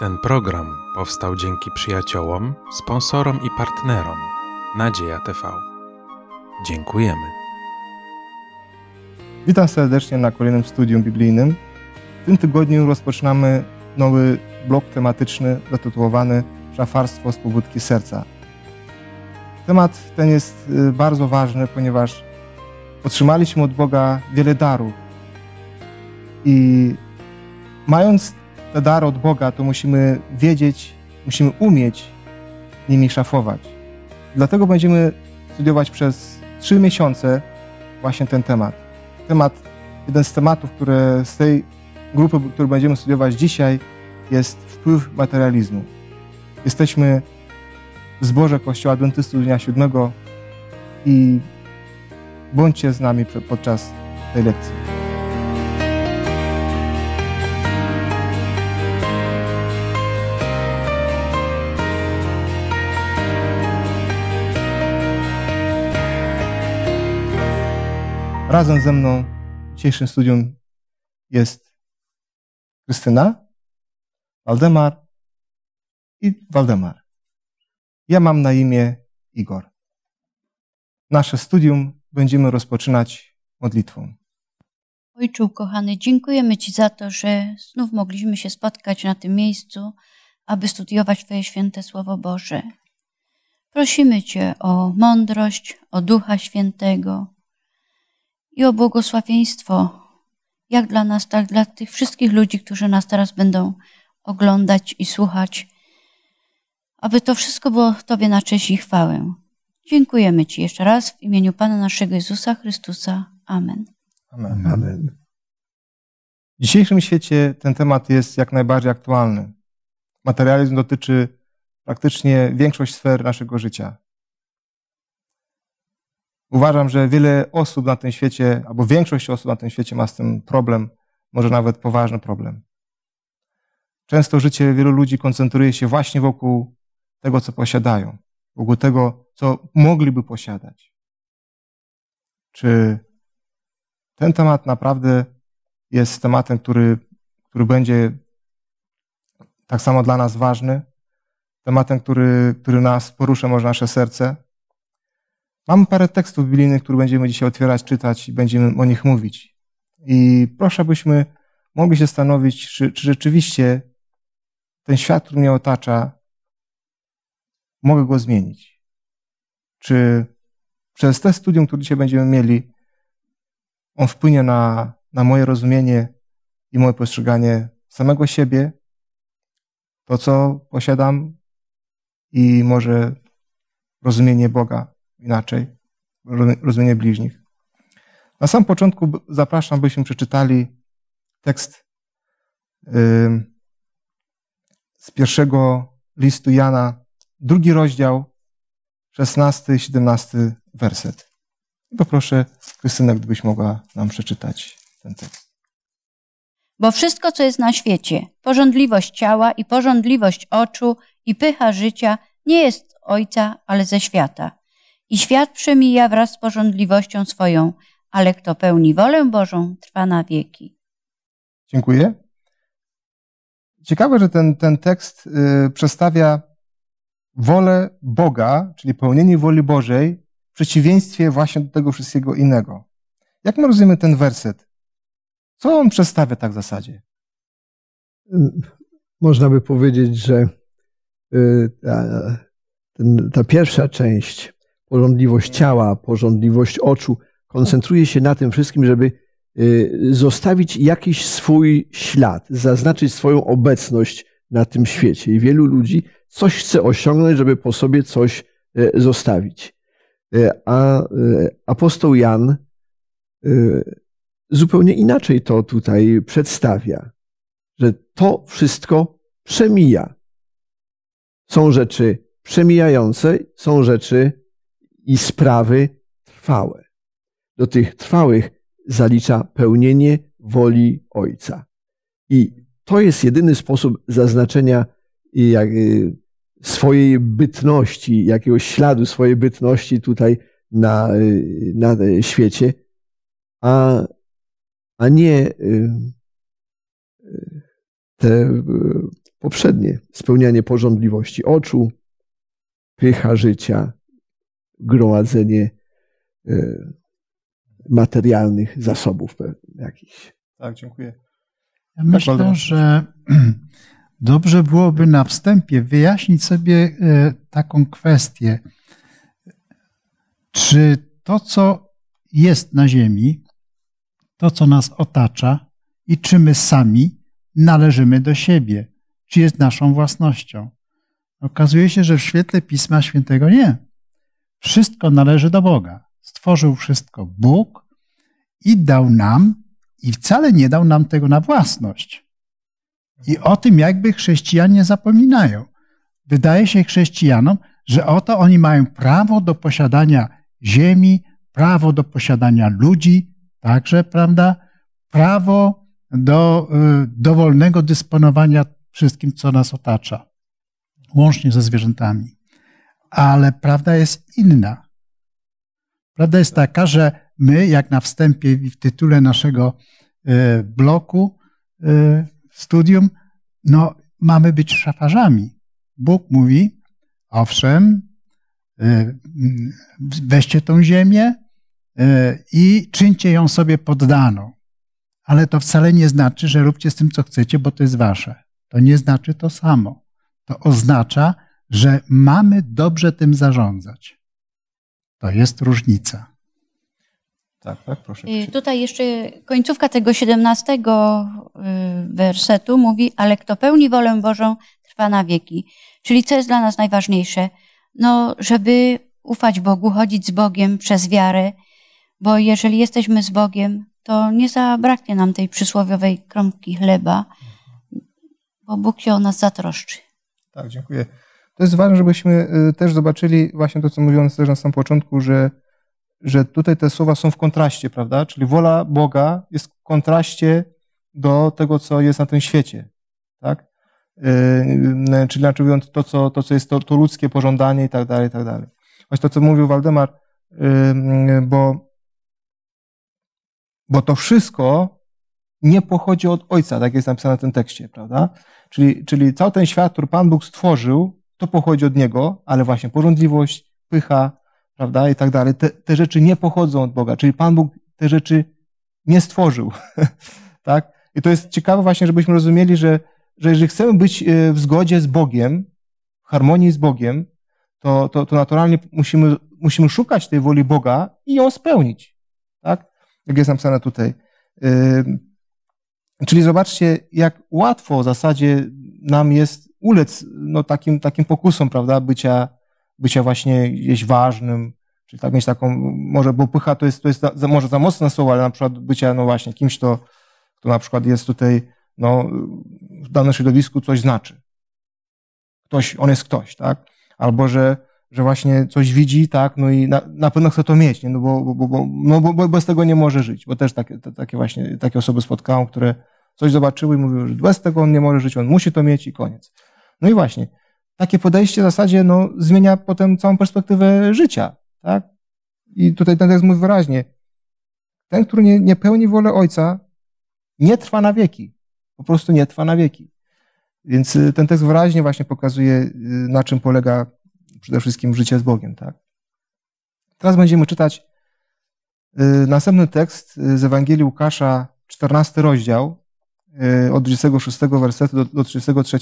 Ten program powstał dzięki przyjaciołom, sponsorom i partnerom Nadzieja TV. Dziękujemy. Witam serdecznie na kolejnym studium biblijnym. W tym tygodniu rozpoczynamy nowy blok tematyczny zatytułowany Szafarstwo z pobudki serca. Temat ten jest y, bardzo ważny, ponieważ otrzymaliśmy od Boga wiele darów i mając te dary od Boga, to musimy wiedzieć, musimy umieć nimi szafować. Dlatego będziemy studiować przez trzy miesiące właśnie ten temat. Temat, jeden z tematów, które z tej grupy, który będziemy studiować dzisiaj, jest wpływ materializmu. Jesteśmy w zborze Kościoła Adwentystów Dnia Siódmego i bądźcie z nami podczas tej lekcji. Razem ze mną w dzisiejszym studium jest Krystyna, Waldemar i Waldemar. Ja mam na imię Igor. Nasze studium będziemy rozpoczynać modlitwą. Ojcze ukochany, dziękujemy Ci za to, że znów mogliśmy się spotkać na tym miejscu, aby studiować Twoje święte Słowo Boże. Prosimy Cię o mądrość, o Ducha Świętego i o błogosławieństwo, jak dla nas, tak dla tych wszystkich ludzi, którzy nas teraz będą oglądać i słuchać, aby to wszystko było Tobie na cześć i chwałę. Dziękujemy Ci jeszcze raz w imieniu Pana naszego Jezusa Chrystusa. Amen. Amen. Amen. W dzisiejszym świecie ten temat jest jak najbardziej aktualny. Materializm dotyczy praktycznie większość sfer naszego życia. Uważam, że wiele osób na tym świecie, albo większość osób na tym świecie ma z tym problem, może nawet poważny problem. Często życie wielu ludzi koncentruje się właśnie wokół tego, co posiadają, wokół tego, co mogliby posiadać. Czy ten temat naprawdę jest tematem, który, który będzie tak samo dla nas ważny, tematem, który, który nas porusza może nasze serce? Mam parę tekstów biblijnych, które będziemy dzisiaj otwierać, czytać i będziemy o nich mówić. I proszę, byśmy mogli się zastanowić, czy, czy rzeczywiście ten świat, który mnie otacza, mogę go zmienić. Czy przez te studium, które dzisiaj będziemy mieli, on wpłynie na, na moje rozumienie i moje postrzeganie samego siebie, to co posiadam i może rozumienie Boga inaczej, rozumienie bliźnich. Na sam początku zapraszam, byśmy przeczytali tekst z pierwszego listu Jana, drugi rozdział, 16 17 werset. I poproszę Krystynę, gdybyś mogła nam przeczytać ten tekst. Bo wszystko, co jest na świecie, porządliwość ciała i porządliwość oczu i pycha życia, nie jest Ojca, ale ze świata. I świat przemija wraz z porządliwością swoją, ale kto pełni wolę Bożą, trwa na wieki. Dziękuję. Ciekawe, że ten, ten tekst y, przedstawia wolę Boga, czyli pełnienie woli Bożej, w przeciwieństwie właśnie do tego wszystkiego innego. Jak my rozumiemy ten werset? Co on przedstawia tak w zasadzie? Można by powiedzieć, że y, ta, ten, ta pierwsza część porządliwość ciała, porządliwość oczu, koncentruje się na tym wszystkim, żeby y, zostawić jakiś swój ślad, zaznaczyć swoją obecność na tym świecie. I wielu ludzi coś chce osiągnąć, żeby po sobie coś y, zostawić. Y, a apostoł Jan zupełnie inaczej to tutaj przedstawia, że to wszystko przemija. Są rzeczy przemijające, są rzeczy i sprawy trwałe. Do tych trwałych zalicza pełnienie woli Ojca. I to jest jedyny sposób zaznaczenia y, swojej bytności, jakiegoś śladu swojej bytności tutaj na, y, na świecie, a, a nie y, te poprzednie. Spełnianie porządliwości oczu, pycha życia, gromadzenie e, materialnych zasobów jakichś. Tak, dziękuję. Ja myślę, że dobrze byłoby na wstępie wyjaśnić sobie e, taką kwestię. Czy to, co jest na Ziemi, to, co nas otacza i czy my sami należymy do siebie, czy jest naszą własnością? Okazuje się, że w świetle Pisma Świętego nie. Wszystko należy do Boga. Stworzył wszystko Bóg i dał nam, i wcale nie dał nam tego na własność. I o tym jakby chrześcijanie zapominają. Wydaje się chrześcijanom, że oto oni mają prawo do posiadania ziemi, prawo do posiadania ludzi, także, prawda? Prawo do y, dowolnego dysponowania wszystkim, co nas otacza, łącznie ze zwierzętami. Ale prawda jest inna. Prawda jest taka, że my, jak na wstępie w tytule naszego y, bloku, y, studium, no, mamy być szafarzami. Bóg mówi, owszem, y, weźcie tą ziemię i czyńcie ją sobie poddaną. Ale to wcale nie znaczy, że róbcie z tym, co chcecie, bo to jest wasze. To nie znaczy to samo. To oznacza, że mamy dobrze tym zarządzać. To jest różnica. Tak, tak, proszę. Y, Tutaj jeszcze końcówka tego 17 y, wersetu mówi, ale kto pełni wolę Bożą, trwa na wieki. Czyli co jest dla nas najważniejsze? No, żeby ufać Bogu, chodzić z Bogiem przez wiarę, bo jeżeli jesteśmy z Bogiem, to nie zabraknie nam tej przysłowiowej kromki chleba, bo Bóg się o nas zatroszczy. Tak, dziękuję. To jest ważne, żebyśmy y, też zobaczyli właśnie to, co mówiłem też na samym początku, że, że tutaj te słowa są w kontraście, prawda? Czyli wola Boga jest w kontraście do tego, co jest na tym świecie, tak? Yy, czyli znaczy mówiąc to, co, to, co jest to, to ludzkie pożądanie i tak dalej, i tak dalej. Właśnie to, co mówił Waldemar, yy, bo, bo to wszystko nie pochodzi od Ojca, tak jest napisane w tym tekście, prawda? Czyli, czyli cały ten świat, który Pan Bóg stworzył, to pochodzi od Niego, ale właśnie porządliwość, pycha, prawda, i tak dalej, te, te rzeczy nie pochodzą od Boga, czyli Pan Bóg te rzeczy nie stworzył, tak? I to jest ciekawe właśnie, żebyśmy rozumieli, że, że jeżeli chcemy być w zgodzie z Bogiem, w harmonii z Bogiem, to, to, to naturalnie musimy, musimy szukać tej woli Boga i ją spełnić, tak? Jak jest napisane tutaj. Czyli zobaczcie, jak łatwo w zasadzie nam jest ulec no, takim, takim pokusom, prawda, bycia, bycia właśnie gdzieś ważnym, czyli tak mieć taką, może, bo pycha to jest, to jest za, może za mocne słowo, ale na przykład bycia, no właśnie, kimś, kto, kto na przykład jest tutaj, no, w danym środowisku coś znaczy. Ktoś, on jest ktoś, tak? Albo, że, że właśnie coś widzi, tak, no i na, na pewno chce to mieć, nie? no bo, bo, bo, no bo, bo bez tego nie może żyć, bo też takie, takie właśnie, takie osoby spotkałem, które coś zobaczyły i mówiły, że bez tego on nie może żyć, on musi to mieć i koniec. No i właśnie, takie podejście w zasadzie, no, zmienia potem całą perspektywę życia, tak? I tutaj ten tekst mówi wyraźnie, ten, który nie, nie pełni wolę Ojca, nie trwa na wieki. Po prostu nie trwa na wieki. Więc ten tekst wyraźnie właśnie pokazuje, na czym polega przede wszystkim życie z Bogiem. Tak? Teraz będziemy czytać następny tekst z Ewangelii Łukasza, 14 rozdział, od 26 wersetu do, do 33.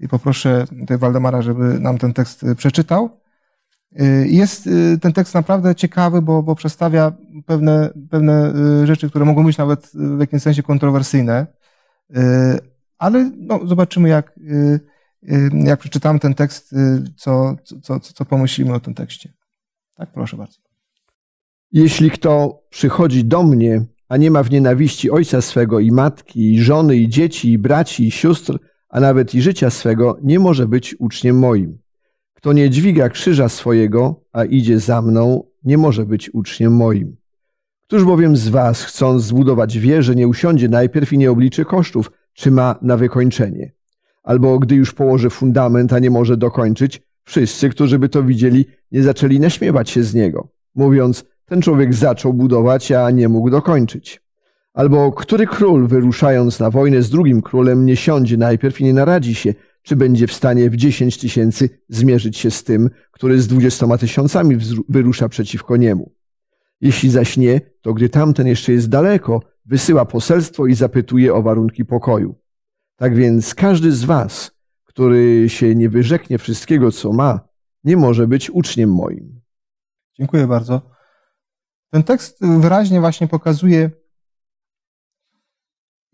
I poproszę tutaj Waldemara, żeby nam ten tekst przeczytał. Jest ten tekst naprawdę ciekawy, bo, bo przedstawia pewne, pewne rzeczy, które mogą być nawet w jakimś sensie kontrowersyjne, ale no, zobaczymy, jak, jak przeczytamy ten tekst, co, co, co pomyślimy o tym tekście. Tak, proszę bardzo. Jeśli kto przychodzi do mnie, a nie ma w nienawiści ojca swego i matki, i żony, i dzieci, i braci, i sióstr, a nawet i życia swego, nie może być uczniem moim. Kto nie dźwiga krzyża swojego, a idzie za mną, nie może być uczniem moim. Któż bowiem z was, chcąc zbudować wieżę, nie usiądzie najpierw i nie obliczy kosztów, czy ma na wykończenie? Albo gdy już położy fundament, a nie może dokończyć, wszyscy, którzy by to widzieli, nie zaczęli naśmiewać się z niego, mówiąc, ten człowiek zaczął budować, a nie mógł dokończyć. Albo który król, wyruszając na wojnę z drugim królem, nie siądzie najpierw i nie naradzi się, czy będzie w stanie w dziesięć tysięcy zmierzyć się z tym, który z dwudziestoma tysiącami wyrusza przeciwko niemu. Jeśli zaś nie, to gdy tamten jeszcze jest daleko, wysyła poselstwo i zapytuje o warunki pokoju. Tak więc każdy z was, który się nie wyrzeknie wszystkiego, co ma, nie może być uczniem moim. Dziękuję bardzo. Ten tekst wyraźnie właśnie pokazuje,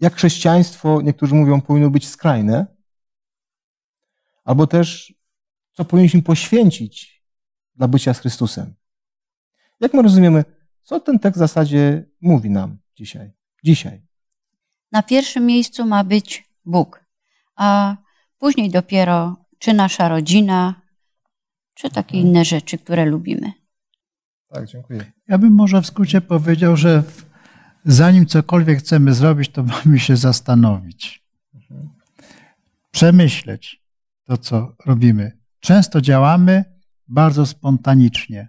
jak chrześcijaństwo, niektórzy mówią, powinno być skrajne, albo też co powinniśmy poświęcić dla bycia z Chrystusem. Jak my rozumiemy, co ten tekst w zasadzie mówi nam dzisiaj? dzisiaj? Na pierwszym miejscu ma być Bóg, a później dopiero czy nasza rodzina, czy takie mhm. inne rzeczy, które lubimy. Tak, dziękuję. Ja bym może w skrócie powiedział, że zanim cokolwiek chcemy zrobić, to mamy się zastanowić. Przemyśleć to, co robimy. Często działamy bardzo spontanicznie.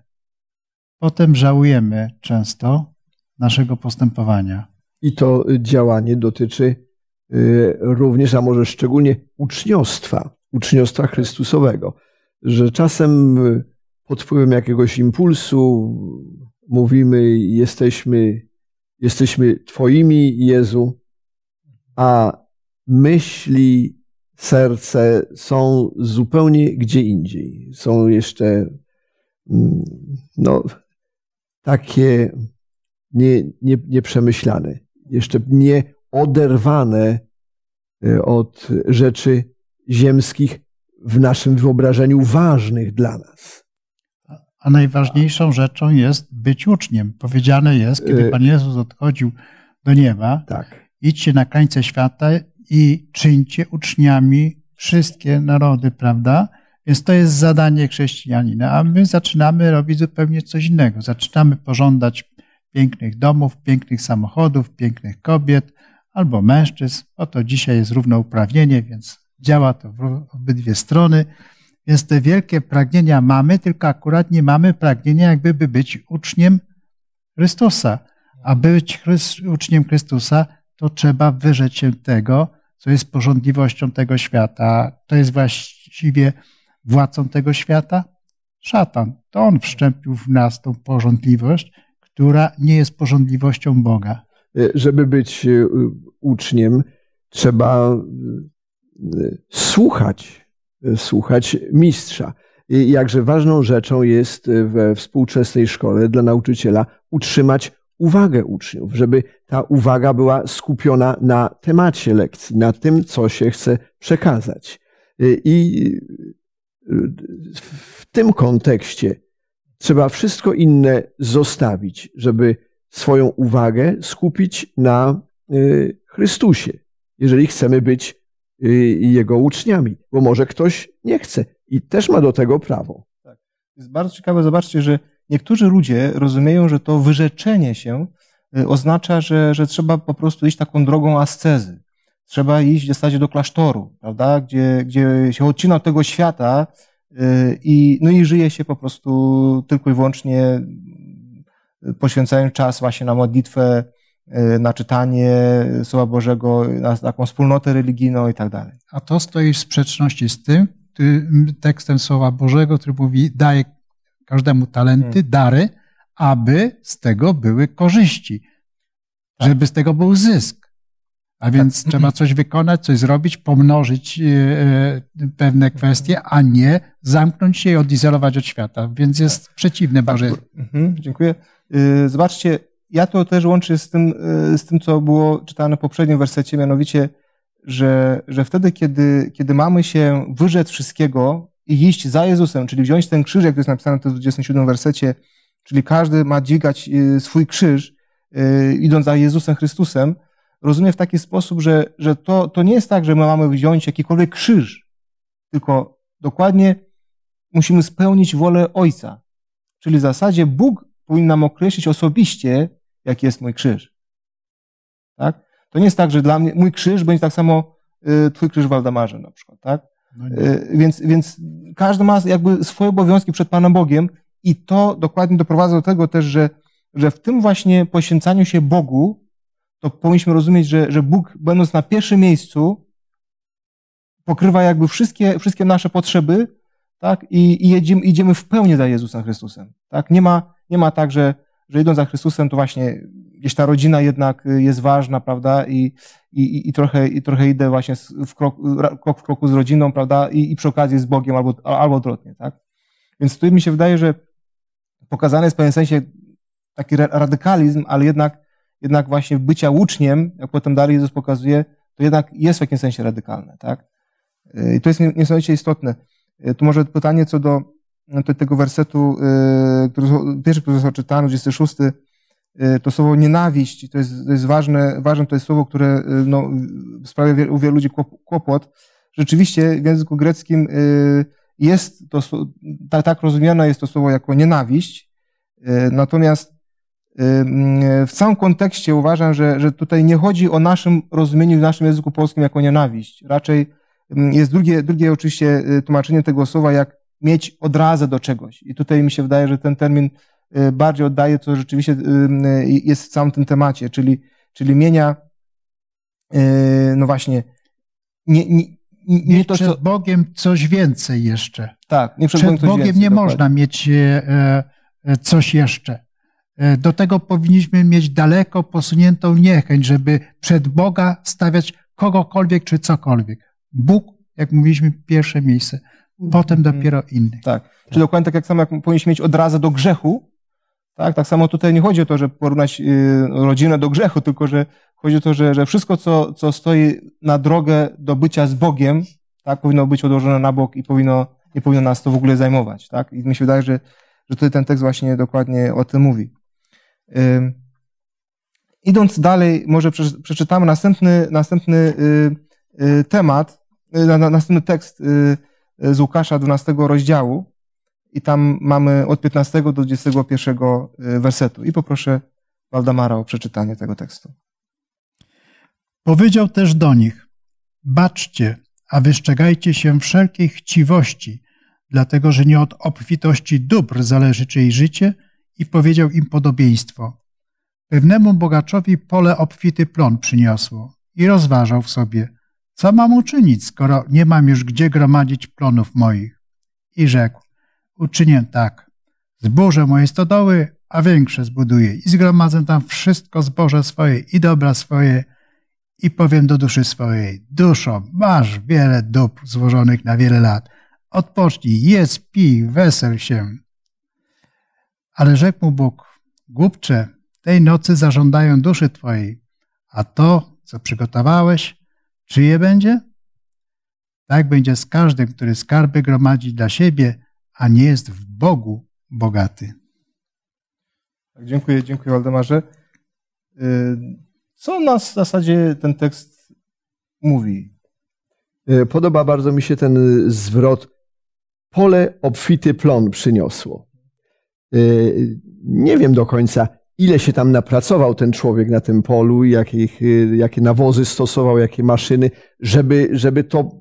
Potem żałujemy często naszego postępowania. I to działanie dotyczy y, również, a może szczególnie uczniostwa, uczniostwa Chrystusowego, że czasem y, pod wpływem jakiegoś impulsu mówimy, jesteśmy, jesteśmy Twoimi, Jezu, a myśli, serce są zupełnie gdzie indziej. Są jeszcze mm, no, takie nie, nie, nieprzemyślane, jeszcze nie oderwane y, od rzeczy ziemskich w naszym wyobrażeniu ważnych dla nas. A najważniejszą rzeczą jest być uczniem. Powiedziane jest, kiedy y, Pan Jezus odchodził do nieba, tak. idźcie na krańce świata i czyńcie uczniami wszystkie narody, prawda? Więc to jest zadanie chrześcijanina, a my zaczynamy robić zupełnie coś innego. Zaczynamy pożądać pięknych domów, pięknych samochodów, pięknych kobiet albo mężczyzn. Oto dzisiaj jest równouprawnienie, więc działa to w obydwie strony. Więc te wielkie pragnienia mamy, tylko akurat nie mamy pragnienia, jakby być uczniem Chrystusa. A być uczniem Chrystusa, to trzeba wyrzec się tego, co jest porządliwością tego świata. To jest właściwie władcą tego świata? Szatan. To on wszczępił w nas tą porządliwość, która nie jest porządliwością Boga. Żeby być e, uczniem, trzeba e, słuchać, słuchać mistrza. Jakże ważną rzeczą jest we współczesnej szkole dla nauczyciela utrzymać uwagę uczniów, żeby ta uwaga była skupiona na temacie lekcji, na tym, co się chce przekazać. I w tym kontekście trzeba wszystko inne zostawić, żeby swoją uwagę skupić na y, Chrystusie, jeżeli chcemy być y, Jego uczniami, bo może ktoś nie chce i też ma do tego prawo. Tak. Jest bardzo ciekawe, zobaczcie, że niektórzy ludzie rozumieją, że to wyrzeczenie się y, oznacza, że, że trzeba po prostu iść taką drogą ascezy. Trzeba iść w zasadzie do klasztoru, prawda? Gdzie, gdzie się odcina od tego świata i, no i żyje się po prostu tylko i wyłącznie poświęcając czas właśnie na modlitwę, na czytanie Słowa Bożego, na taką wspólnotę religijną i tak dalej. A to stoi w sprzeczności z tym tekstem Słowa Bożego, który mówi, daje każdemu talenty, hmm. dary, aby z tego były korzyści, tak. żeby z tego był zysk. A więc tak. trzeba coś wykonać, coś zrobić, pomnożyć e, e, pewne kwestie, a nie zamknąć się i odizolować od świata. Więc jest tak. przeciwne Boże. Mhm, dziękuję. Y, zobaczcie, ja to też łączę z tym, y, z tym, co było czytane w poprzednim wersecie, mianowicie, że, że wtedy, kiedy, kiedy mamy się wyrzec wszystkiego i iść za Jezusem, czyli wziąć ten krzyż, jak to jest napisane w 27 wersecie, czyli każdy ma dźwigać y, swój krzyż, idąc za Jezusem Chrystusem, rozumie w taki sposób, że, że to, to nie jest tak, że my mamy wziąć jakikolwiek krzyż, tylko dokładnie musimy spełnić wolę Ojca. Czyli w zasadzie Bóg powinien nam określić osobiście, jaki jest mój krzyż. Tak? To nie jest tak, że dla mnie mój krzyż będzie tak samo y, twój krzyż Waldemarze na przykład, tak? No y, więc, więc każdy ma jakby swoje obowiązki przed Panem Bogiem i to dokładnie doprowadza do tego też, że, że w tym właśnie poświęcaniu się Bogu to powinniśmy rozumieć, że, że Bóg, będąc na pierwszym miejscu, pokrywa jakby wszystkie, wszystkie nasze potrzeby, tak? I, i jedziemy, idziemy w pełni za Jezusem Chrystusem, tak? Nie ma, nie ma tak, że, że idąc za Chrystusem, to właśnie gdzieś ta rodzina jednak jest ważna, prawda? I, i, i, trochę, i trochę idę właśnie w krok, krok w kroku z rodziną, prawda? I, i przy okazji z Bogiem albo, albo odwrotnie, tak? Więc tu mi się wydaje, że pokazany jest w pewnym sensie taki radykalizm, ale jednak, jednak właśnie bycia uczniem, jak potem dalej Jezus pokazuje, to jednak jest w jakimś sensie radykalne, tak? I to jest niesamowicie istotne. Tu może pytanie co do, do tego wersetu, y, który, pierwszy, który został czytany, 26, y, to słowo nienawiść, to jest, to jest ważne, ważne to jest słowo, które y, no, sprawia u wielu ludzi kłopot. Rzeczywiście w języku greckim jest to, tak, tak rozumiane jest to słowo jako nienawiść, natomiast w całym kontekście uważam, że, że tutaj nie chodzi o naszym rozumieniu w naszym języku polskim jako nienawiść. Raczej jest drugie, drugie oczywiście tłumaczenie tego słowa, jak mieć odrazę do czegoś. I tutaj mi się wydaje, że ten termin y, bardziej oddaje, co rzeczywiście y, jest w całym tym temacie, czyli, czyli mienia, no właśnie, nie, nie, nie to, przed co... Bogiem coś więcej jeszcze. Tak, nie przed, przed Bogiem, Bogiem więcej, nie dokładnie. można mieć e, e, coś jeszcze. E, do tego powinniśmy mieć daleko posuniętą niechęć, żeby przed Boga stawiać kogokolwiek czy cokolwiek. Bóg, jak mówiliśmy, pierwsze miejsce, potem mhm. dopiero inny. Tak. Czyli dokładnie tak jak samo, jak powinniśmy mieć odrazę do grzechu, tak, tak samo tutaj nie chodzi o to, że porównać y, rodzinę do grzechu, tylko że chodzi o to, że, że wszystko, co, co stoi na drogę do bycia z Bogiem, tak, powinno być odłożone na bok i powinno, nie powinno nas to w ogóle zajmować. Tak? I mi się wydaje, że, że tutaj ten tekst właśnie dokładnie o tym mówi. Idąc dalej, może przeczytamy następny, następny y, y, temat, na, na, następny tekst z Łukasza 12 rozdziału i tam mamy od 15 do 21 wersetu. I poproszę Waldemara o przeczytanie tego tekstu. Powiedział też do nich: Baczcie, a wystrzegajcie się wszelkiej chciwości, dlatego że nie od obfitości dóbr zależy czyje życie, i powiedział im podobieństwo. Pewnemu bogaczowi pole obfity plon przyniosło i rozważał w sobie, co mam uczynić, skoro nie mam już gdzie gromadzić plonów moich? I rzekł, uczynię tak, zburzę moje stodoły, a większe zbuduję i zgromadzę tam wszystko zboże swoje i dobra swoje i powiem do duszy swojej, duszo, masz wiele dóbr złożonych na wiele lat, odpocznij, jedz, pij, wesel się. Ale rzekł mu Bóg, głupcze, tej nocy zażądają duszy twojej, a to, co przygotowałeś, Czyje będzie? Tak będzie z każdym, który skarby gromadzi dla siebie, a nie jest w Bogu bogaty. Tak, dziękuję, dziękuję Waldemarze. Y, co nas w zasadzie ten tekst mówi? Y, podoba bardzo mi się ten zwrot. Pole obfity plon przyniosło. Y, nie wiem do końca, ile się tam napracował ten człowiek na tym polu, jakich, jakie nawozy stosował, jakie maszyny, żeby, żeby to,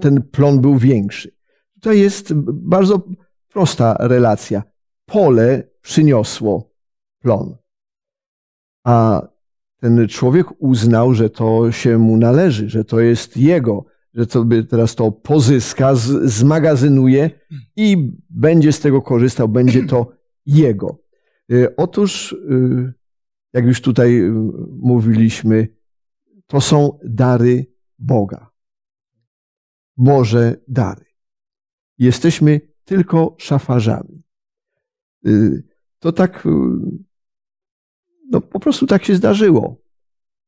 ten plon był większy. To jest bardzo prosta relacja. Pole przyniosło plon. A ten człowiek uznał, że to się mu należy, że to jest jego, że to by teraz to pozyska, zmagazynuje i będzie z tego korzystał, będzie to jego. Y, otóż, y, jak już tutaj y, mówiliśmy, to są dary Boga. Boże dary. Jesteśmy tylko szafarzami. To tak, no po prostu tak się zdarzyło.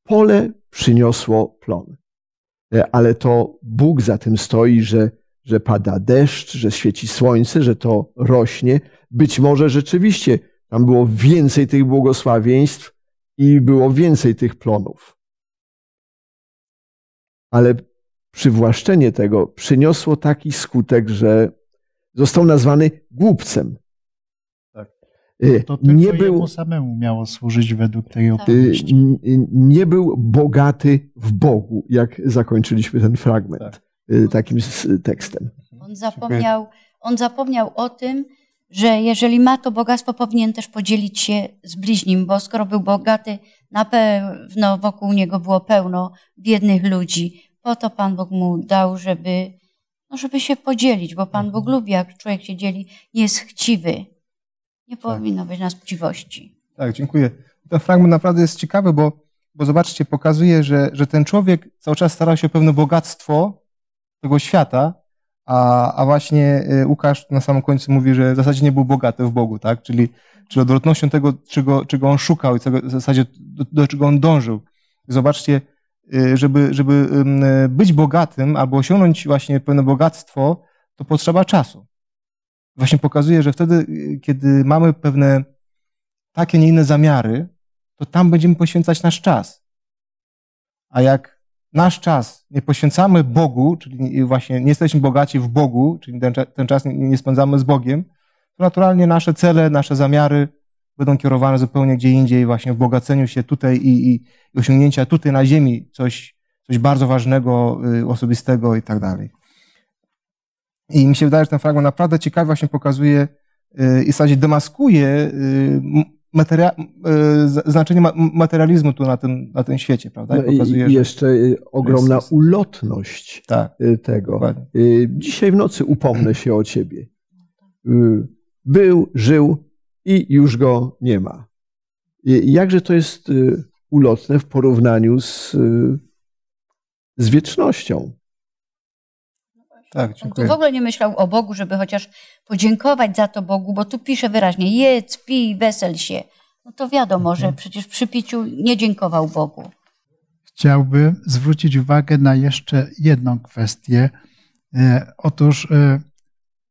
Pole przyniosło plon. Ale to Bóg za tym stoi, że, że pada deszcz, że świeci słońce, że to rośnie. Być może rzeczywiście tam było więcej tych błogosławieństw i było więcej tych plonów. Ale przywłaszczenie tego przyniosło taki skutek, że został nazwany głupcem. Tak. Y, to tylko nie był samemu miało służyć według tej y, opowieści. Nie był bogaty w Bogu, jak zakończyliśmy ten fragment tak. Y, takim tekstem. On zapomniał, on zapomniał o tym, że jeżeli ma to bogactwo, powinien też podzielić się z bliźnim, bo skoro był bogaty, na pewno wokół niego było pełno biednych ludzi. Po to Pan Bóg mu dał, żeby, no żeby się podzielić, bo Pan Bóg lubi, jak człowiek się dzieli, nie jest chciwy. Nie powinno być nas chciwości. Tak, dziękuję. Ten fragment naprawdę jest ciekawy, bo, bo zobaczcie, pokazuje, że, że ten człowiek cały czas starał się o pewne bogactwo tego świata, a, a właśnie y, Łukasz na samym końcu mówi, że w zasadzie nie był bogaty w Bogu, tak? Czyli, czyli odwrotnością tego, czego, czego on szukał i w zasadzie do, do czego on dążył. Zobaczcie, y, żeby, żeby być bogatym albo osiągnąć właśnie pewne bogactwo, to potrzeba czasu. Właśnie pokazuje, że wtedy, y, kiedy mamy pewne takie, nie inne zamiary, to tam będziemy poświęcać nasz czas. A jak nasz czas nie poświęcamy Bogu, czyli właśnie nie jesteśmy bogaci w Bogu, czyli ten, ten czas nie, nie spędzamy z Bogiem, to naturalnie nasze cele, nasze zamiary będą kierowane zupełnie gdzie indziej, właśnie w bogaceniu się tutaj i, i, i osiągnięcia tutaj na ziemi coś, coś bardzo ważnego, y, osobistego i tak dalej. I mi się wydaje, że ten fragment naprawdę ciekawie właśnie pokazuje y, i w zasadzie demaskuje y, materia, znaczenie materializmu tu na tym, na tym świecie, prawda? I, no pokazuje, I jeszcze ogromna jest... ulotność tak, tego. Dokładnie. Dzisiaj w nocy upomnę się o ciebie. Był, żył i już go nie ma. Jakże to jest ulotne w porównaniu z, z wiecznością. Tak, dziękuję. On tu w ogóle nie myślał o Bogu, żeby chociaż podziękować za to Bogu, bo tu pisze wyraźnie, jedz, pij, wesel się. No to wiadomo, mhm. że przecież przy piciu nie dziękował Bogu. Chciałbym zwrócić uwagę na jeszcze jedną kwestię. E, otóż e,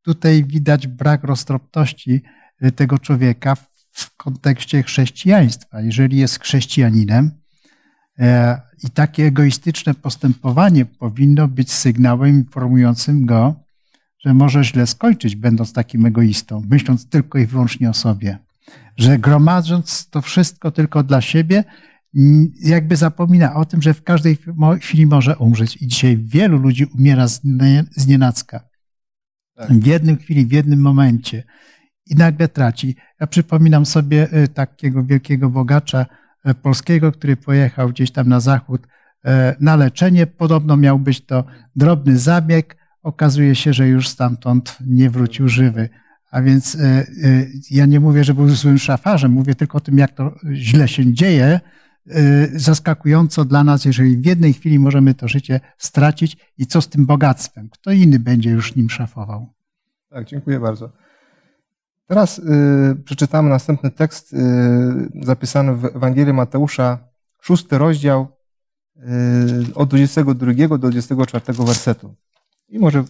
tutaj widać brak roztropności e, tego człowieka w kontekście chrześcijaństwa. Jeżeli jest chrześcijaninem, I takie egoistyczne postępowanie powinno być sygnałem informującym go, że może źle skończyć, będąc takim egoistą, myśląc tylko i wyłącznie o sobie. Że gromadząc to wszystko tylko dla siebie, jakby zapomina o tym, że w każdej chwili może umrzeć. I dzisiaj wielu ludzi umiera z nienacka. Tak. W jednym chwili, w jednym momencie. I nagle traci. Ja przypominam sobie e, takiego wielkiego bogacza, E, polskiego, który pojechał gdzieś tam na zachód e, na leczenie. Podobno miał być to drobny zabieg. Okazuje się, że już stamtąd nie wrócił żywy. A więc e, ja nie mówię, że był złym szafarzem, mówię tylko o tym, jak to źle się dzieje. Zaskakująco dla nas, jeżeli w jednej chwili możemy to życie stracić i co z tym bogactwem? Kto inny będzie już nim szafował? Tak, dziękuję bardzo. Teraz y, przeczytamy następny tekst y, zapisany w Ewangelii Mateusza, szósty rozdział, y, od 22 do 24 wersetu. I może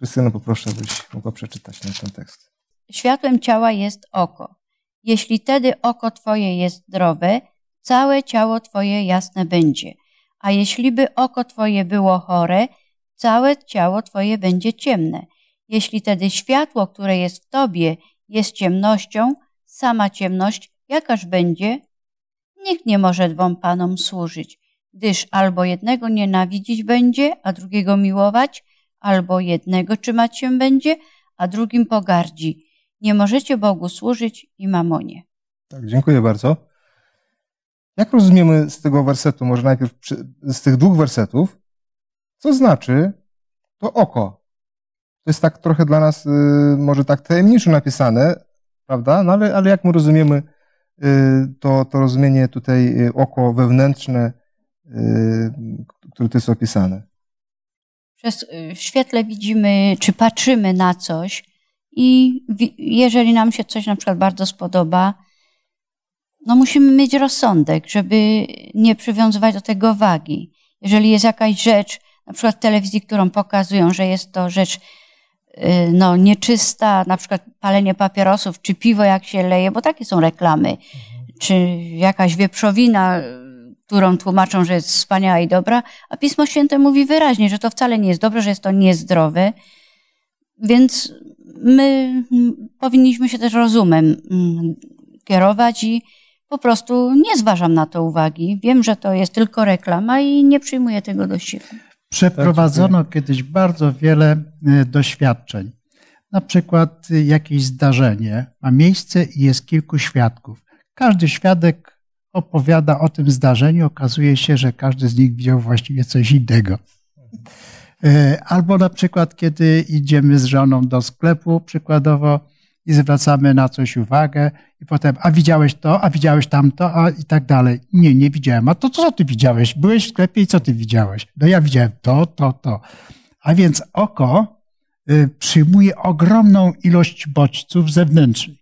Krystyno poproszę, byś mogła przeczytać ten tekst. Światłem ciała jest oko. Jeśli tedy oko Twoje jest zdrowe, całe ciało Twoje jasne będzie. A jeśli by oko Twoje było chore, całe ciało Twoje będzie ciemne. Jeśli tedy światło, które jest w Tobie, jest ciemnością, sama ciemność, jakaż będzie? Nikt nie może dwom panom służyć, gdyż albo jednego nienawidzić będzie, a drugiego miłować, albo jednego trzymać się będzie, a drugim pogardzi. Nie możecie Bogu służyć i mamonie. Tak, dziękuję bardzo. Jak rozumiemy z tego wersetu, może najpierw z tych dwóch wersetów, co znaczy to oko? To jest tak trochę dla nas y, może tak tajemniczo napisane, prawda? No ale, ale jak my rozumiemy y, to, to rozumienie tutaj y, oko wewnętrzne, które tu jest opisane? Przez, w świetle widzimy, czy patrzymy na coś i jeżeli nam się coś na przykład bardzo spodoba, no musimy mieć rozsądek, żeby nie przywiązywać do tego wagi. Jeżeli jest jakaś rzecz, na przykład w telewizji, którą pokazują, że jest to rzecz Y, no, nieczysta, na przykład palenie papierosów, czy piwo jak się leje, bo takie są reklamy, czy jakaś wieprzowina, którą tłumaczą, że jest wspaniała i dobra, a Pismo Święte mówi wyraźnie, że to wcale nie jest dobre, że jest to niezdrowe, więc my powinniśmy się też rozumem mm, kierować i po prostu nie zważam na to uwagi. Wiem, że to jest tylko reklama i nie przyjmuję tego do siebie. Przeprowadzono tak, kiedyś bardzo wiele e, doświadczeń. Na przykład y, jakieś zdarzenie ma miejsce i jest kilku świadków. Każdy świadek opowiada o tym zdarzeniu, okazuje się, że każdy z nich widział właściwie coś innego. E, albo na przykład, kiedy idziemy z żoną do sklepu, przykładowo, i zwracamy na coś uwagę, i potem, a widziałeś to, a widziałeś tamto, a i tak dalej. Nie, nie widziałem. A to co ty widziałeś? Byłeś w sklepie i co ty widziałeś? No ja widziałem to, to, to. A więc oko y, przyjmuje ogromną ilość bodźców zewnętrznych,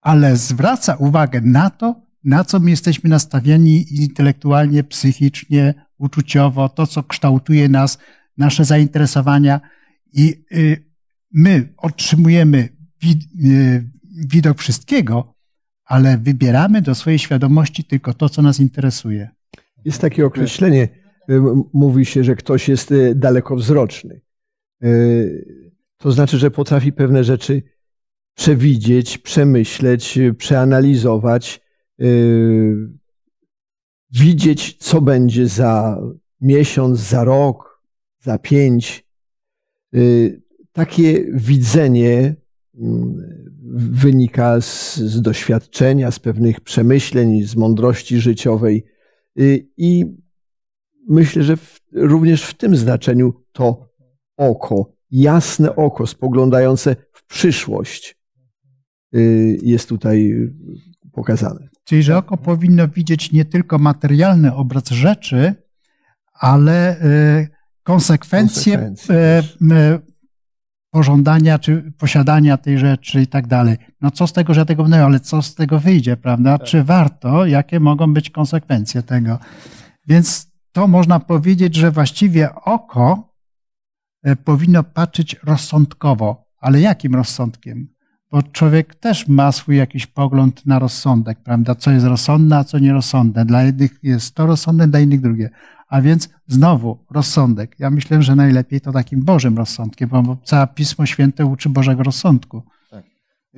ale zwraca uwagę na to, na co my jesteśmy nastawieni intelektualnie, psychicznie, uczuciowo, to, co kształtuje nas, nasze zainteresowania. I y, my otrzymujemy widok wszystkiego, ale wybieramy do swojej świadomości tylko to, co nas interesuje. Jest takie określenie, mówi się, że ktoś jest dalekowzroczny. To znaczy, że potrafi pewne rzeczy przewidzieć, przemyśleć, przeanalizować, widzieć, co będzie za miesiąc, za rok, za pięć. Takie widzenie wynika z, z doświadczenia, z pewnych przemyśleń, z mądrości życiowej. I myślę, że w, również w tym znaczeniu to oko, jasne oko spoglądające w przyszłość jest tutaj pokazane. Czyli, że oko powinno widzieć nie tylko materialny obraz rzeczy, ale konsekwencje, konsekwencje pożądania czy posiadania tej rzeczy i tak dalej. No co z tego, że ja tego będę, ale co z tego wyjdzie, prawda? Tak. Czy warto? Jakie mogą być konsekwencje tego? Więc to można powiedzieć, że właściwie oko e, powinno patrzeć rozsądkowo. Ale jakim rozsądkiem? Bo człowiek też ma swój jakiś pogląd na rozsądek, prawda? Co jest rozsądne, a co nierozsądne. Dla jednych jest to rozsądne, dla innych drugie. A więc znowu rozsądek. Ja myślę, że najlepiej to takim Bożym rozsądkiem, bo całe Pismo Święte uczy Bożego rozsądku. Tak.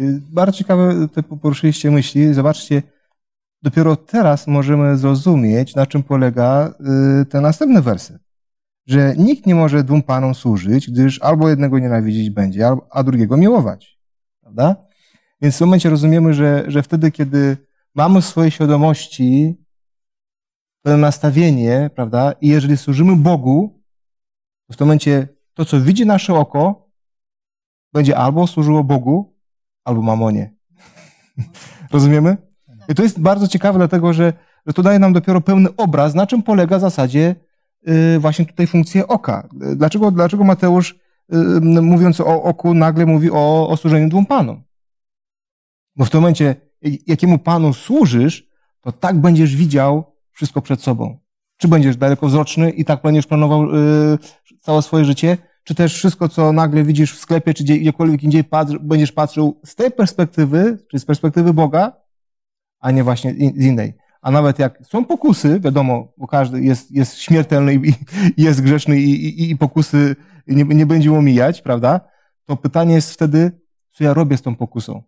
Y, bardzo ciekawe te poruszyliście myśli. Zobaczcie, dopiero teraz możemy zrozumieć, na czym polega y, ten następny werset. Że nikt nie może dwóm panom służyć, gdyż albo jednego nienawidzić będzie, a drugiego miłować. Prawda? Więc w momencie rozumiemy, że, że wtedy, kiedy mamy w swojej świadomości pewne nastawienie, prawda? I jeżeli służymy Bogu, to w tym momencie to, co widzi nasze oko, będzie albo służyło Bogu, albo mamonie. Rozumiemy? I to jest bardzo ciekawe, dlatego że, że to daje nam dopiero pełny obraz, na czym polega w zasadzie yy, właśnie tutaj funkcja oka. Dlaczego, dlaczego Mateusz, yy, mówiąc o oku, nagle mówi o, o służeniu dwóm panom? Bo w tym momencie, jakiemu panu służysz, to tak będziesz widział wszystko przed sobą. Czy będziesz dalekowzroczny i tak będziesz planował yy, całe swoje życie, czy też wszystko, co nagle widzisz w sklepie, czy gdziekolwiek indziej będziesz patrzył z tej perspektywy, czy z perspektywy Boga, a nie właśnie z innej. A nawet jak są pokusy, wiadomo, bo każdy jest, jest śmiertelny i, i jest grzeszny i, i, i pokusy nie, nie będzie omijać, prawda? To pytanie jest wtedy, co ja robię z tą pokusą.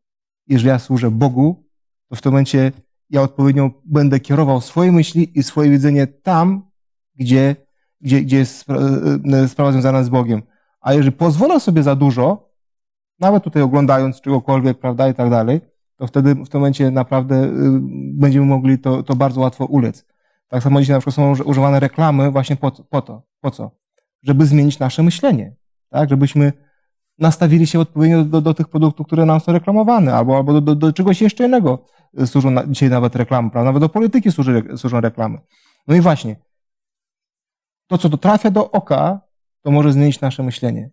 Jeżeli ja służę Bogu, to w tym momencie ja odpowiednio będę kierował swoje myśli i swoje widzenie tam, gdzie, gdzie, gdzie jest e, sprawa związana z Bogiem. A jeżeli pozwolę sobie za dużo, nawet tutaj oglądając czegokolwiek, prawda, i tak dalej, to wtedy w tym momencie naprawdę y, będziemy mogli to, to bardzo łatwo ulec. Tak samo dzisiaj na przykład są używane reklamy właśnie po, po to. Po co? Żeby zmienić nasze myślenie. Tak? Żebyśmy nastawili się odpowiednio do, do tych produktów, które nam są reklamowane, albo, albo do, do, do czegoś jeszcze innego służą na, dzisiaj nawet reklamy, prawda? Nawet do polityki służy, służą reklamy. No i właśnie, to, co to trafia do oka, to może zmienić nasze myślenie.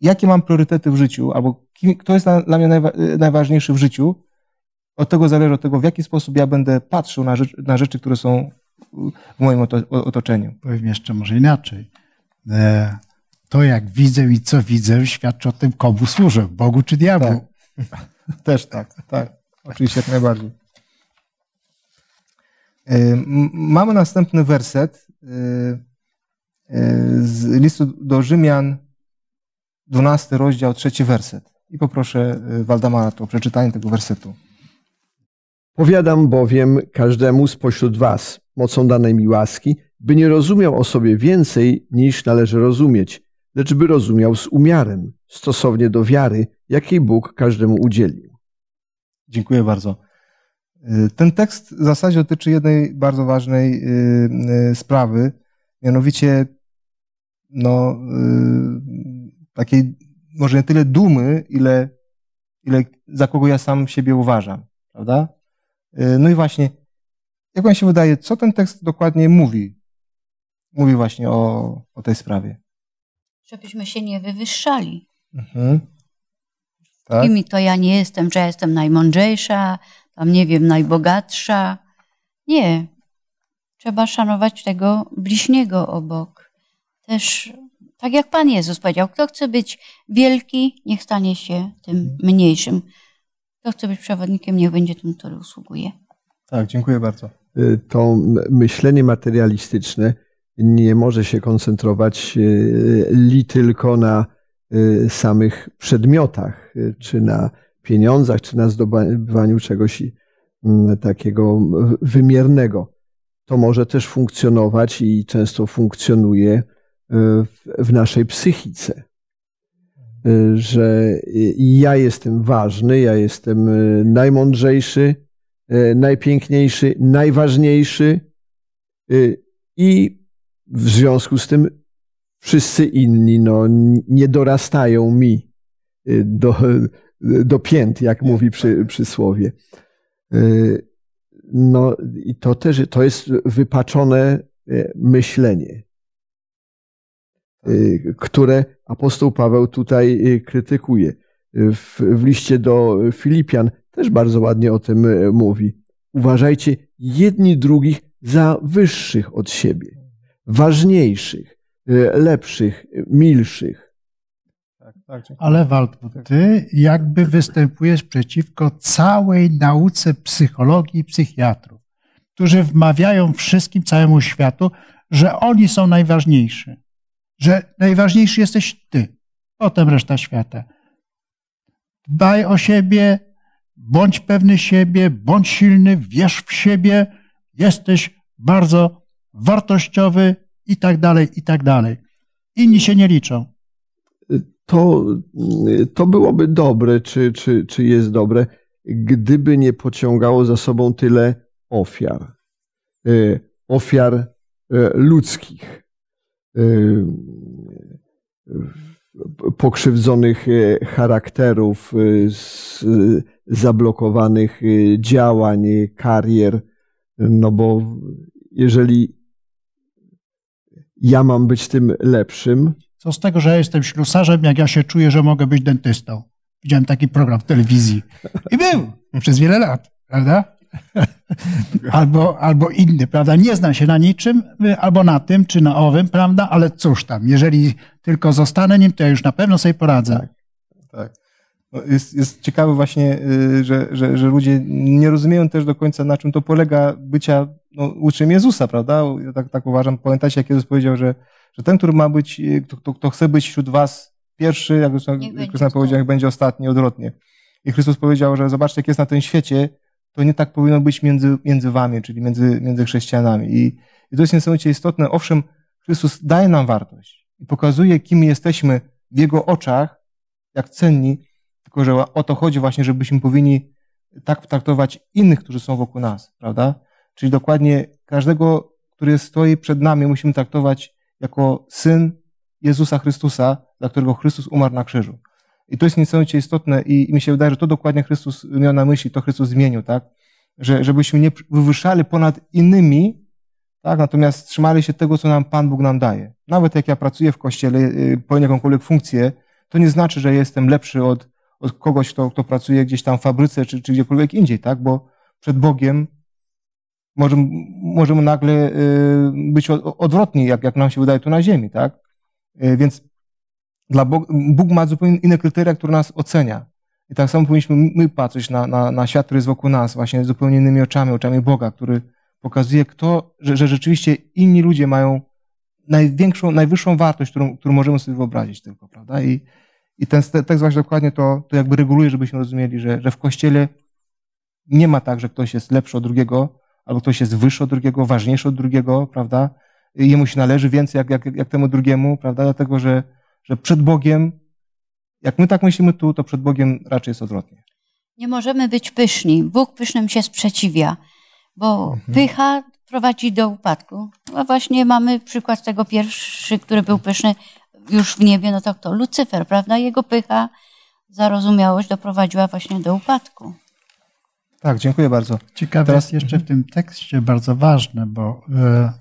Jakie mam priorytety w życiu, albo kim, kto jest dla mnie najwa, najważniejszy w życiu, od tego zależy od tego, w jaki sposób ja będę patrzył na, rzecz, na rzeczy, które są w moim otoczeniu. Powiem jeszcze może inaczej. E, to, jak widzę i co widzę, świadczy o tym, komu służę, Bogu czy diabłu. Tak. Też tak, tak. Oczywiście jak najbardziej. E, mamy następny werset e, e, z listu do Rzymian, 12 rozdział, trzeci werset. I poproszę Waldemara o przeczytanie tego wersetu. Powiadam bowiem każdemu spośród was, mocą danej mi łaski, by nie rozumiał o sobie więcej niż należy rozumieć, lecz by rozumiał z umiarem, stosownie do wiary, jakiej Bóg każdemu udzielił. Dziękuję bardzo. Y, Ten tekst w zasadzie dotyczy jednej bardzo ważnej y, y, sprawy, mianowicie no, takiej może nie tyle dumy, ile, ile za kogo ja sam siebie uważam, prawda? No i właśnie, jak wam się wydaje, co ten tekst dokładnie mówi? Mówi właśnie o, o tej sprawie. Żebyśmy się nie wywyższali. Mhm. Tak? Kimi to ja nie jestem, że ja jestem najmądrzejsza, tam nie wiem, najbogatsza. Nie. Trzeba szanować tego bliźniego obok. Też, tak jak Pan Jezus powiedział, kto chce być wielki, niech stanie się tym mniejszym. Kto chce być przewodnikiem, niech będzie tym, który usługuje. Tak, dziękuję bardzo. Y, To myślenie materialistyczne nie może się koncentrować y, li tylko na y, samych przedmiotach, y, czy na pieniądzach, czy na zdobywaniu czegoś takiego wymiernego. To może też funkcjonować i często funkcjonuje w- naszej psychice. Że ja jestem ważny, ja jestem najmądrzejszy, najpiękniejszy, najważniejszy i w związku z tym wszyscy inni no, nie dorastają mi y, do, do pięt, jak mówi przy, przysłowie. Y, No i to też to jest wypaczone y, myślenie, y, które apostoł Paweł tutaj y, krytykuje. Y, W, w liście do Filipian też bardzo ładnie o tym y, mówi. Uważajcie jedni drugich za wyższych od siebie, ważniejszych, y, lepszych, y, milszych. Tak, tak. Ale Waldku, ty jakby występujesz przeciwko całej nauce psychologii i psychiatrów, którzy wmawiają wszystkim, całemu światu, że oni są najważniejsi. Że najważniejszy jesteś ty, potem reszta świata. Dbaj o siebie, bądź pewny siebie, bądź silny, wierz w siebie, jesteś bardzo wartościowy i tak dalej, i tak dalej. Inni się nie liczą. To, to byłoby dobre, czy, czy, czy jest dobre, gdyby nie pociągało za sobą tyle ofiar. Y, Ofiar y, ludzkich, y, pokrzywdzonych charakterów, zablokowanych działań, karier. No bo jeżeli ja mam być tym lepszym, Co z tego, że ja jestem ślusarzem, jak ja się czuję, że mogę być dentystą? Widziałem taki program w telewizji. I był przez wiele lat, prawda? Albo, albo inny, prawda? Nie znam się na niczym, y, albo na tym, czy na owym, prawda? Ale cóż tam, jeżeli tylko zostanę nim, to ja już na pewno sobie poradzę. Tak. No jest, jest ciekawe właśnie, y, że, że, że ludzie nie rozumieją też do końca, na czym to polega bycia no, uczniem Jezusa, prawda? Ja tak, tak uważam. Pamiętacie, jak Jezus powiedział, że, że ten, który ma być, y, kto, kto, kto chce być wśród was pierwszy, jak będzie powiedział, jak będzie ostatni, odwrotnie. I Chrystus powiedział, że zobaczcie, jak jest na tym świecie, to nie tak powinno być między, między wami, czyli między, między chrześcijanami. I, I to jest niesamowicie istotne. Owszem, Chrystus daje nam wartość i pokazuje, kim jesteśmy w Jego oczach, jak cenni, tylko że o to chodzi właśnie, żebyśmy powinni tak traktować innych, którzy są wokół nas, prawda? Czyli dokładnie każdego, który stoi przed nami, musimy traktować jako syn Jezusa Chrystusa, dla którego Chrystus umarł na krzyżu. I to jest niesamowicie istotne i, mi się wydaje, że to dokładnie Chrystus miał na myśli, to Chrystus zmienił, tak? Że, żebyśmy nie wywyższali ponad innymi, tak? Natomiast trzymali się tego, co nam Pan Bóg nam daje. Nawet jak ja pracuję w kościele, y, pełnię jakąkolwiek funkcję, to nie znaczy, że jestem lepszy od, od kogoś, kto, kto pracuje gdzieś tam w fabryce czy, czy gdziekolwiek indziej, tak? Bo przed Bogiem możemy, możemy nagle y, być odwrotni, jak, jak nam się wydaje tu na ziemi, tak? Y, Więc dla Bog, Bóg ma zupełnie inne kryteria, które nas ocenia. I tak samo powinniśmy my patrzeć na, na, na świat, który jest wokół nas, właśnie zupełnie innymi oczami, oczami Boga, który pokazuje, kto, że, że rzeczywiście inni ludzie mają największą, najwyższą wartość, którą, którą możemy sobie wyobrazić tylko, prawda? I, i ten te- tekst właśnie dokładnie to, to jakby reguluje, żebyśmy rozumieli, że, że w Kościele nie ma tak, że ktoś jest lepszy od drugiego, albo ktoś jest wyższy od drugiego, ważniejszy od drugiego, prawda? I jemu się należy więcej jak, jak, jak temu drugiemu, prawda? Dlatego, że, że przed Bogiem, jak my tak myślimy tu, to przed Bogiem raczej jest odwrotnie. Nie możemy być pyszni. Bóg pysznym się sprzeciwia, bo Mhm. pycha prowadzi do upadku. A właśnie mamy przykład tego pierwszy, który był pyszny już w niebie, no to kto? Lucyfer, prawda? Jego pycha, zarozumiałość doprowadziła właśnie do upadku. Tak, dziękuję bardzo. Ciekawe Teraz- jest jeszcze w tym tekście bardzo ważne, bo e,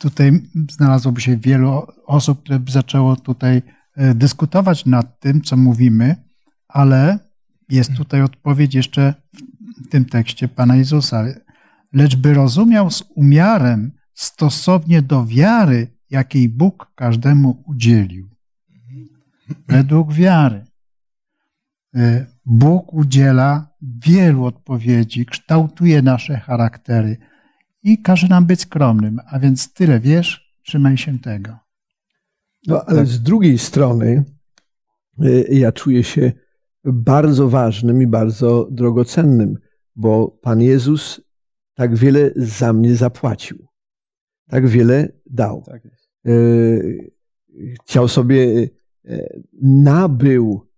tutaj znalazłoby się wielu osób, które by zaczęło tutaj e, dyskutować nad tym, co mówimy, ale jest tutaj odpowiedź jeszcze w tym tekście Pana Jezusa. Lecz by rozumiał z umiarem stosownie do wiary, jakiej Bóg każdemu udzielił. Według wiary. Y, Bóg udziela wielu odpowiedzi, kształtuje nasze charaktery i każe nam być skromnym. A więc tyle wiesz, trzymaj się tego. No, ale z drugiej strony y, ja czuję się bardzo ważnym i bardzo drogocennym, bo Pan Jezus tak wiele za mnie zapłacił. Tak wiele dał. Tak. Y, Chciał sobie, y, nabył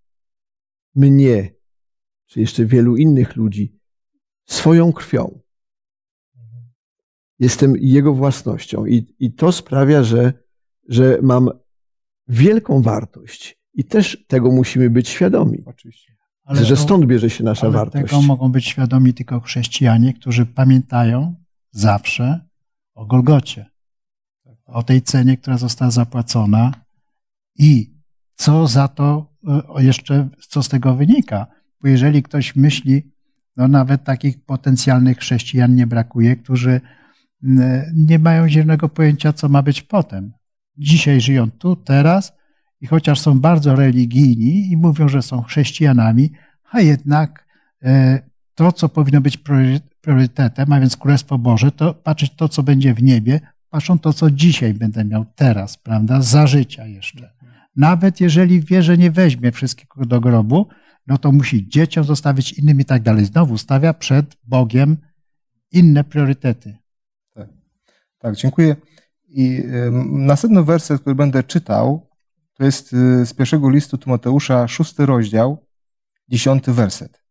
mnie, czy jeszcze wielu innych ludzi, swoją krwią. Jestem Jego własnością i, i to sprawia, że, że mam wielką wartość i też tego musimy być świadomi, Oczywiście. że to- stąd bierze się nasza ale wartość. tego mogą być świadomi tylko chrześcijanie, którzy pamiętają zawsze o Golgocie, o tej cenie, która została zapłacona i co za to e, jeszcze, co z tego wynika. Bo jeżeli ktoś myśli, no nawet takich potencjalnych chrześcijan nie brakuje, którzy n- nie mają zielonego pojęcia, co ma być potem. Dzisiaj żyją tu, teraz i chociaż są bardzo religijni i mówią, że są chrześcijanami, a jednak e, to, co powinno być priory- priorytetem, a więc Królestwo Boże, to patrzeć to, co będzie w niebie, patrzą to, co dzisiaj będę miał teraz, prawda, za życia jeszcze. Nawet jeżeli wie, że nie weźmie wszystkiego do grobu, no to musi dzieciom zostawić innym i tak dalej. Znowu stawia przed Bogiem inne priorytety. Tak, dziękuję. I następny werset, który będę czytał, to jest y, z pierwszego listu Tymoteusza, szósty rozdział, dziesiąty werset.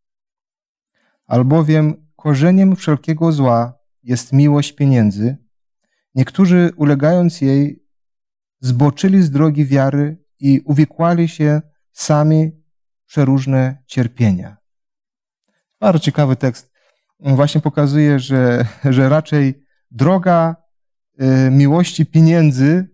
Albowiem korzeniem wszelkiego zła jest miłość pieniędzy. Niektórzy ulegając jej zboczyli z drogi wiary i uwikłali się sami przeróżne cierpienia. Bardzo ciekawy tekst. Właśnie pokazuje, że, że raczej droga y, miłości pieniędzy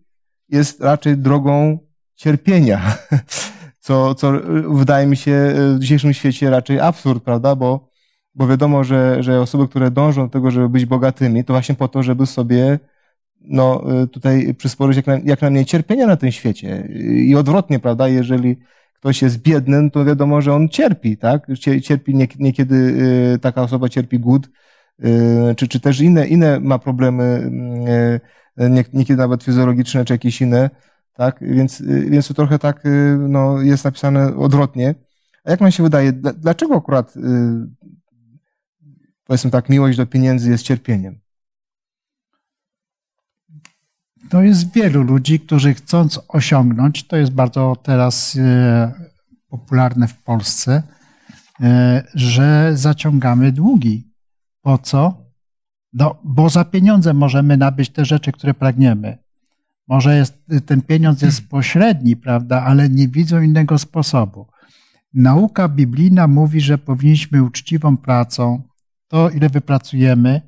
jest raczej drogą cierpienia, co, co y, wydaje mi się y, w dzisiejszym świecie raczej absurd, prawda? Bo, bo wiadomo, że, że osoby, które dążą do tego, żeby być bogatymi, to właśnie po to, żeby sobie no, tutaj przysporzyć jak, na, jak najmniej cierpienia na tym świecie. I odwrotnie, prawda? Jeżeli ktoś jest biedny, to wiadomo, że on cierpi, tak? Cie- Cierpi nie- niekiedy y, taka osoba cierpi głód, y, czy, czy też inne, inne ma problemy, y, nie- niekiedy nawet fizjologiczne, czy jakieś inne, tak? Więc, więc to trochę tak no, jest napisane odwrotnie. A jak nam się wydaje, dla- dlaczego akurat powiedzmy tak, miłość do pieniędzy jest cierpieniem? To jest wielu ludzi, którzy chcąc osiągnąć, to jest bardzo teraz e, popularne w Polsce, e, że zaciągamy długi. Po co? No, bo za pieniądze możemy nabyć te rzeczy, które pragniemy. Może jest, ten pieniądz jest pośredni, prawda, ale nie widzą innego sposobu. Nauka biblijna mówi, że powinniśmy uczciwą pracą, to ile wypracujemy,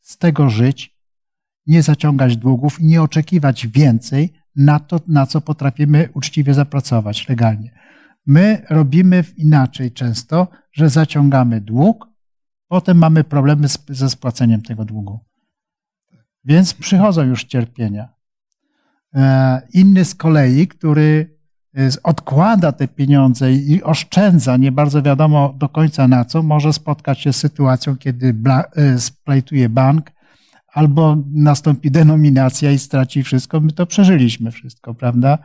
z tego żyć, nie zaciągać długów i nie oczekiwać więcej na to, na co potrafimy uczciwie zapracować legalnie. My robimy inaczej często, że zaciągamy dług, potem mamy problemy z, ze spłaceniem tego długu. Więc przychodzą już cierpienia. E, Inny z kolei, który e, odkłada te pieniądze i oszczędza, nie bardzo wiadomo do końca na co, może spotkać się z sytuacją, kiedy e, splajtuje bank, albo nastąpi denominacja i straci wszystko. My to przeżyliśmy wszystko, prawda?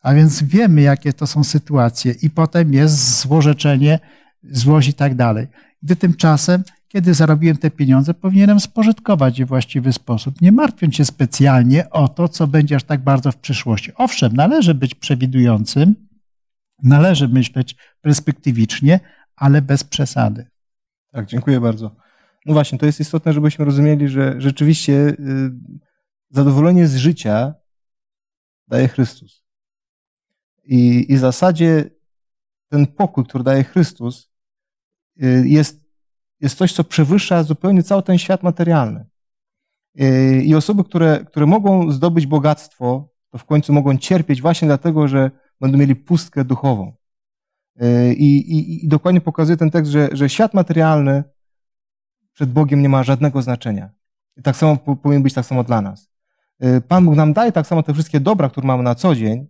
A więc wiemy, jakie to są sytuacje, i potem jest złorzeczenie, złość i tak dalej. Gdy tymczasem, kiedy zarobiłem te pieniądze, powinienem spożytkować je w właściwy sposób, nie martwiąc się specjalnie o to, co będzie aż tak bardzo w przyszłości. Owszem, należy być przewidującym, należy myśleć perspektywicznie, ale bez przesady. Tak, dziękuję bardzo. No właśnie, to jest istotne, żebyśmy rozumieli, że rzeczywiście y, zadowolenie z życia daje Chrystus. I, I w zasadzie ten pokój, który daje Chrystus, y, jest, jest coś, co przewyższa zupełnie cały ten świat materialny. Y, I osoby, które, które mogą zdobyć bogactwo, to w końcu mogą cierpieć właśnie dlatego, że będą mieli pustkę duchową. I, i, i dokładnie pokazuje ten tekst, że, że świat materialny przed Bogiem nie ma żadnego znaczenia. I tak samo powinien być tak samo dla nas. Y, Pan Bóg nam daje tak samo te wszystkie dobra, które mamy na co dzień,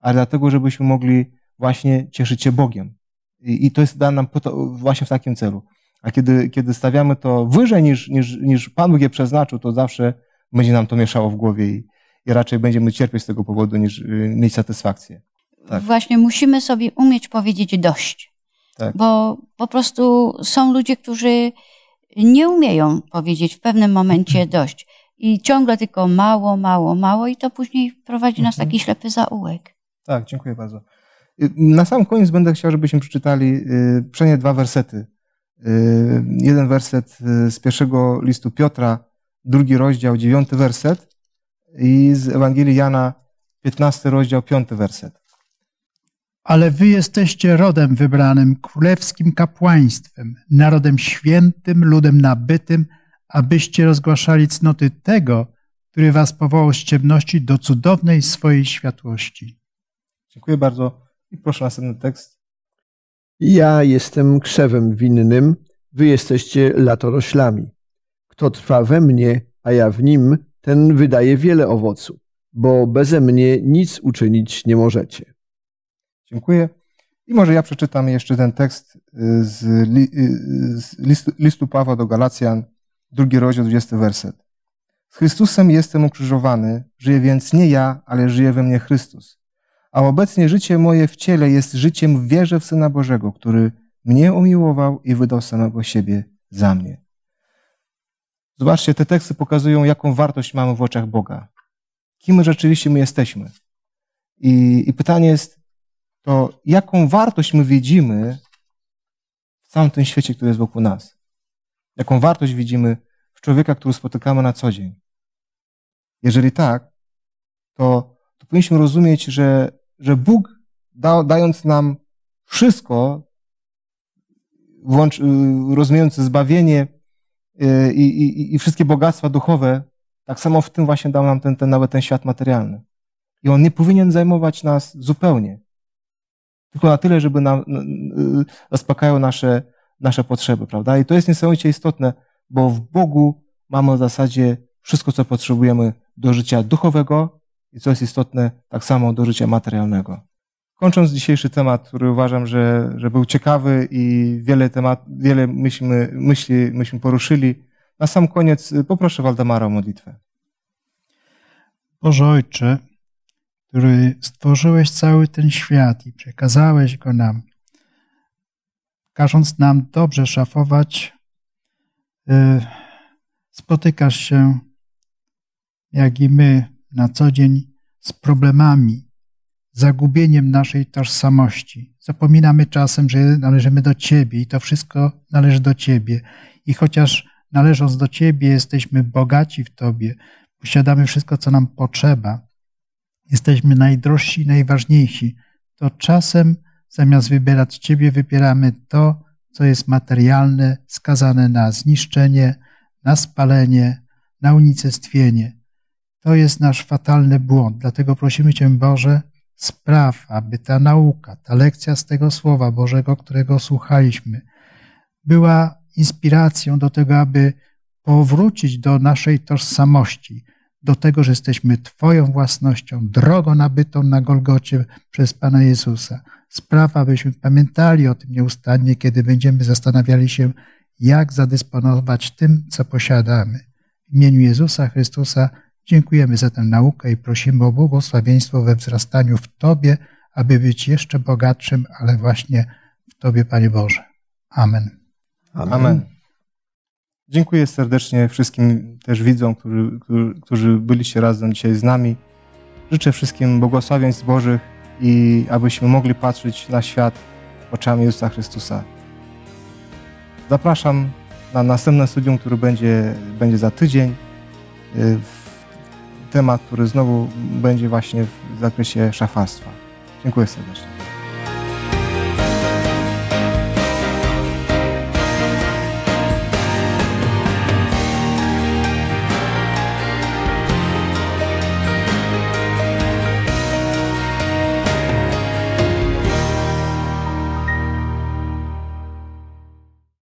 ale dlatego, żebyśmy mogli właśnie cieszyć się Bogiem. I, i to jest dane nam właśnie w takim celu. A kiedy, kiedy stawiamy to wyżej niż, niż, niż Pan Bóg je przeznaczył, to zawsze będzie nam to mieszało w głowie i, i raczej będziemy cierpieć z tego powodu, niż y, mieć satysfakcję. Tak. Właśnie musimy sobie umieć powiedzieć dość. Tak. Bo po prostu są ludzie, którzy nie umieją powiedzieć w pewnym momencie mhm. dość. I ciągle tylko mało, mało, mało, i to później prowadzi nas mhm. taki ślepy zaułek. Tak, dziękuję bardzo. Y, na sam koniec będę chciał, żebyśmy przeczytali y, przynajmniej dwa wersety. Y, jeden werset z pierwszego listu Piotra, drugi rozdział, dziewiąty werset i z Ewangelii Jana, piętnasty rozdział, piąty werset ale wy jesteście rodem wybranym, królewskim kapłaństwem, narodem świętym, ludem nabytym, abyście rozgłaszali cnoty tego, który was powołał z ciemności do cudownej swojej światłości. Dziękuję bardzo. I proszę następny tekst. Ja jestem krzewem winnym, wy jesteście latoroślami. Kto trwa we mnie, a ja w nim, ten wydaje wiele owocu, bo beze mnie nic uczynić nie możecie. Dziękuję. I może ja przeczytam jeszcze ten tekst y, z, li, y, z listu, listu Pawła do Galacjan, drugi rozdział, 20 werset. Z Chrystusem jestem ukrzyżowany, żyję więc nie ja, ale żyje we mnie Chrystus. A obecnie życie moje w ciele jest życiem w wierze w Syna Bożego, który mnie umiłował i wydał samego siebie za mnie. Zobaczcie, te teksty pokazują, jaką wartość mamy w oczach Boga. Kim rzeczywiście my jesteśmy. I, i pytanie jest, to jaką wartość my widzimy w całym tym świecie, który jest wokół nas. Jaką wartość widzimy w człowieka, który spotykamy na co dzień. Jeżeli tak, to, to powinniśmy rozumieć, że, że Bóg, da, dając nam wszystko, włącz, y, rozumiejąc zbawienie y, i, i, i wszystkie bogactwa duchowe, tak samo w tym właśnie dał nam ten, ten, nawet ten świat materialny. I on nie powinien zajmować nas zupełnie tylko na tyle, żeby nam zaspokajał nasze, nasze potrzeby, prawda? I to jest niesamowicie istotne, bo w Bogu mamy w zasadzie wszystko, co potrzebujemy do życia duchowego i co jest istotne, tak samo do życia materialnego. Kończąc dzisiejszy temat, który uważam, że, że był ciekawy i wiele, temat, wiele myślmy, myśli myśmy poruszyli, na sam koniec poproszę Waldemara o modlitwę. Boże Ojcze, który stworzyłeś cały ten świat i przekazałeś go nam, każąc nam dobrze szafować, y, spotykasz się, jak i my, na co dzień z problemami, zagubieniem naszej tożsamości. Zapominamy czasem, że należymy do Ciebie i to wszystko należy do Ciebie. I chociaż należąc do Ciebie, jesteśmy bogaci w Tobie, posiadamy wszystko, co nam potrzeba, jesteśmy najdrożsi i najważniejsi, to czasem zamiast wybierać Ciebie, wybieramy to, co jest materialne, skazane na zniszczenie, na spalenie, na unicestwienie. To jest nasz fatalny błąd. Dlatego prosimy Cię, Boże, spraw, aby ta nauka, ta lekcja z tego Słowa Bożego, którego słuchaliśmy, była inspiracją do tego, aby powrócić do naszej tożsamości, do tego, że jesteśmy Twoją własnością, drogo nabytą na Golgocie przez Pana Jezusa. Sprawa, abyśmy pamiętali o tym nieustannie, kiedy będziemy zastanawiali się, jak zadysponować tym, co posiadamy. W imieniu Jezusa Chrystusa dziękujemy za tę naukę i prosimy o błogosławieństwo we wzrastaniu w Tobie, aby być jeszcze bogatszym, ale właśnie w Tobie, Panie Boże. Amen. Amen. Amen. Dziękuję serdecznie wszystkim też widzom, którzy, którzy, byliście razem dzisiaj z nami. Życzę wszystkim błogosławieństw Bożych i abyśmy mogli patrzeć na świat oczami Jezusa Chrystusa. Zapraszam na następne studium, które będzie, będzie za tydzień. Temat, który znowu będzie właśnie w zakresie szafarstwa. Dziękuję serdecznie.